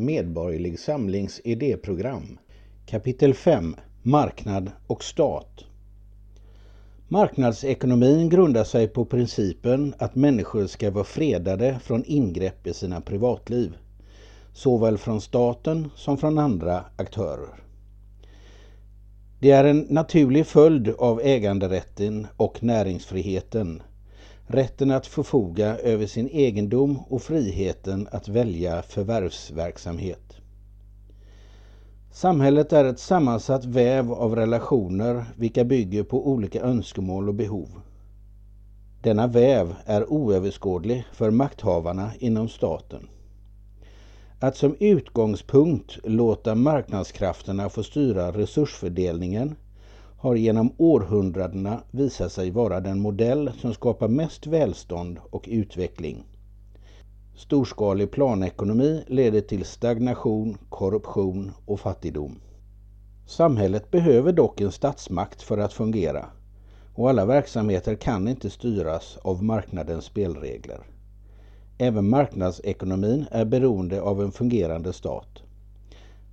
Medborgerlig Samlings idéprogram. Kapitel 5 Marknad och stat. Marknadsekonomin grundar sig på principen att människor ska vara fredade från ingrepp i sina privatliv, såväl från staten som från andra aktörer. Det är en naturlig följd av äganderätten och näringsfriheten rätten att förfoga över sin egendom och friheten att välja förvärvsverksamhet. Samhället är ett sammansatt väv av relationer vilka bygger på olika önskemål och behov. Denna väv är oöverskådlig för makthavarna inom staten. Att som utgångspunkt låta marknadskrafterna få styra resursfördelningen har genom århundradena visat sig vara den modell som skapar mest välstånd och utveckling. Storskalig planekonomi leder till stagnation, korruption och fattigdom. Samhället behöver dock en statsmakt för att fungera och alla verksamheter kan inte styras av marknadens spelregler. Även marknadsekonomin är beroende av en fungerande stat.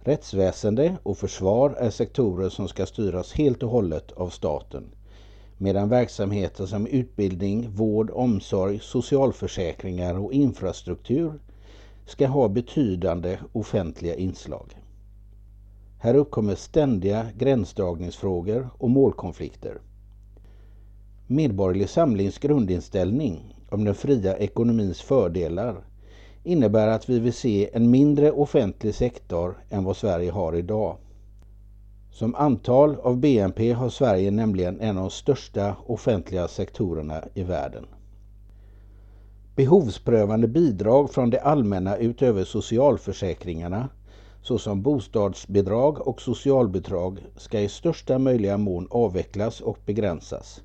Rättsväsende och försvar är sektorer som ska styras helt och hållet av staten. Medan verksamheter som utbildning, vård, omsorg, socialförsäkringar och infrastruktur ska ha betydande offentliga inslag. Här uppkommer ständiga gränsdragningsfrågor och målkonflikter. Medborgerlig Samlings grundinställning om den fria ekonomins fördelar innebär att vi vill se en mindre offentlig sektor än vad Sverige har idag. Som antal av BNP har Sverige nämligen en av de största offentliga sektorerna i världen. Behovsprövande bidrag från det allmänna utöver socialförsäkringarna såsom bostadsbidrag och socialbidrag ska i största möjliga mån avvecklas och begränsas.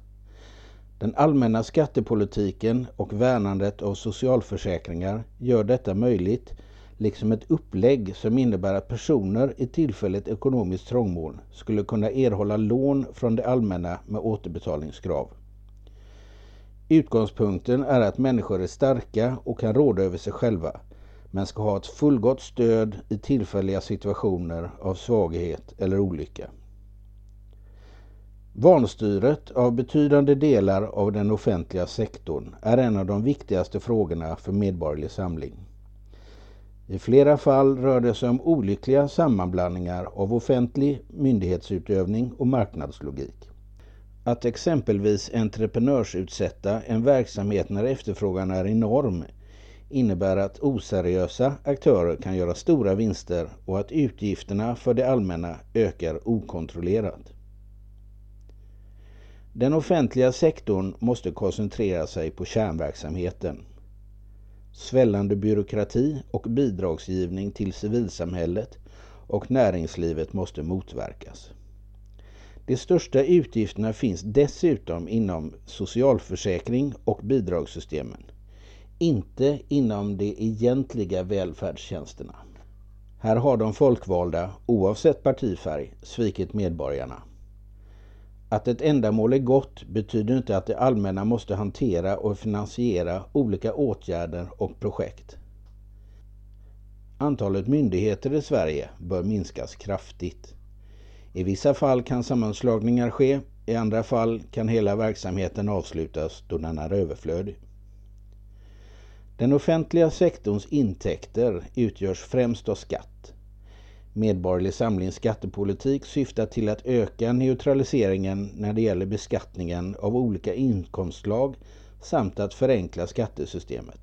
Den allmänna skattepolitiken och värnandet av socialförsäkringar gör detta möjligt, liksom ett upplägg som innebär att personer i tillfälligt ekonomiskt trångmål skulle kunna erhålla lån från det allmänna med återbetalningskrav. Utgångspunkten är att människor är starka och kan råda över sig själva, men ska ha ett fullgott stöd i tillfälliga situationer av svaghet eller olycka. Vanstyret av betydande delar av den offentliga sektorn är en av de viktigaste frågorna för Medborgerlig Samling. I flera fall rör det sig om olyckliga sammanblandningar av offentlig myndighetsutövning och marknadslogik. Att exempelvis entreprenörsutsätta en verksamhet när efterfrågan är enorm innebär att oseriösa aktörer kan göra stora vinster och att utgifterna för det allmänna ökar okontrollerat. Den offentliga sektorn måste koncentrera sig på kärnverksamheten. Svällande byråkrati och bidragsgivning till civilsamhället och näringslivet måste motverkas. De största utgifterna finns dessutom inom socialförsäkring och bidragssystemen, inte inom de egentliga välfärdstjänsterna. Här har de folkvalda, oavsett partifärg, svikit medborgarna. Att ett ändamål är gott betyder inte att det allmänna måste hantera och finansiera olika åtgärder och projekt. Antalet myndigheter i Sverige bör minskas kraftigt. I vissa fall kan sammanslagningar ske, i andra fall kan hela verksamheten avslutas då den är överflödig. Den offentliga sektorns intäkter utgörs främst av skatt. Medborgerlig Samlings skattepolitik syftar till att öka neutraliseringen när det gäller beskattningen av olika inkomstslag samt att förenkla skattesystemet.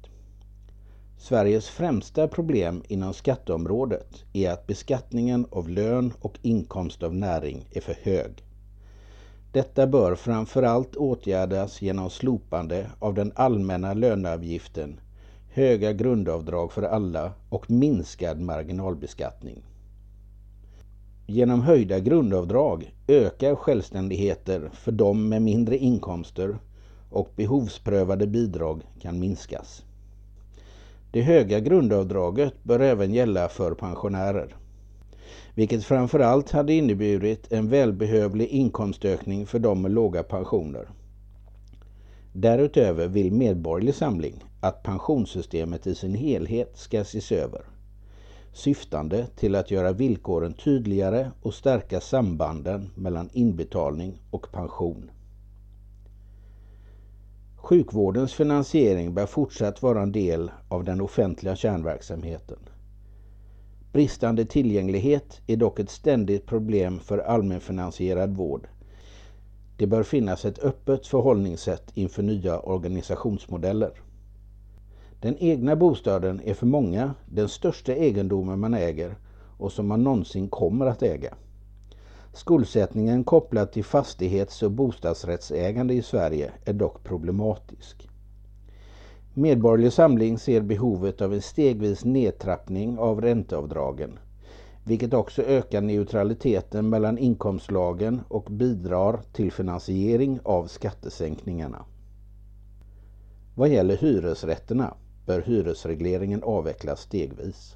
Sveriges främsta problem inom skatteområdet är att beskattningen av lön och inkomst av näring är för hög. Detta bör framförallt åtgärdas genom slopande av den allmänna löneavgiften, höga grundavdrag för alla och minskad marginalbeskattning. Genom höjda grundavdrag ökar självständigheter för de med mindre inkomster och behovsprövade bidrag kan minskas. Det höga grundavdraget bör även gälla för pensionärer. Vilket framförallt hade inneburit en välbehövlig inkomstökning för de med låga pensioner. Därutöver vill Medborgerlig Samling att pensionssystemet i sin helhet ska ses över syftande till att göra villkoren tydligare och stärka sambanden mellan inbetalning och pension. Sjukvårdens finansiering bör fortsatt vara en del av den offentliga kärnverksamheten. Bristande tillgänglighet är dock ett ständigt problem för allmänfinansierad vård. Det bör finnas ett öppet förhållningssätt inför nya organisationsmodeller. Den egna bostaden är för många den största egendomen man äger och som man någonsin kommer att äga. Skuldsättningen kopplad till fastighets och bostadsrättsägande i Sverige är dock problematisk. Medborgerlig Samling ser behovet av en stegvis nedtrappning av ränteavdragen, vilket också ökar neutraliteten mellan inkomstslagen och bidrar till finansiering av skattesänkningarna. Vad gäller hyresrätterna bör hyresregleringen avvecklas stegvis.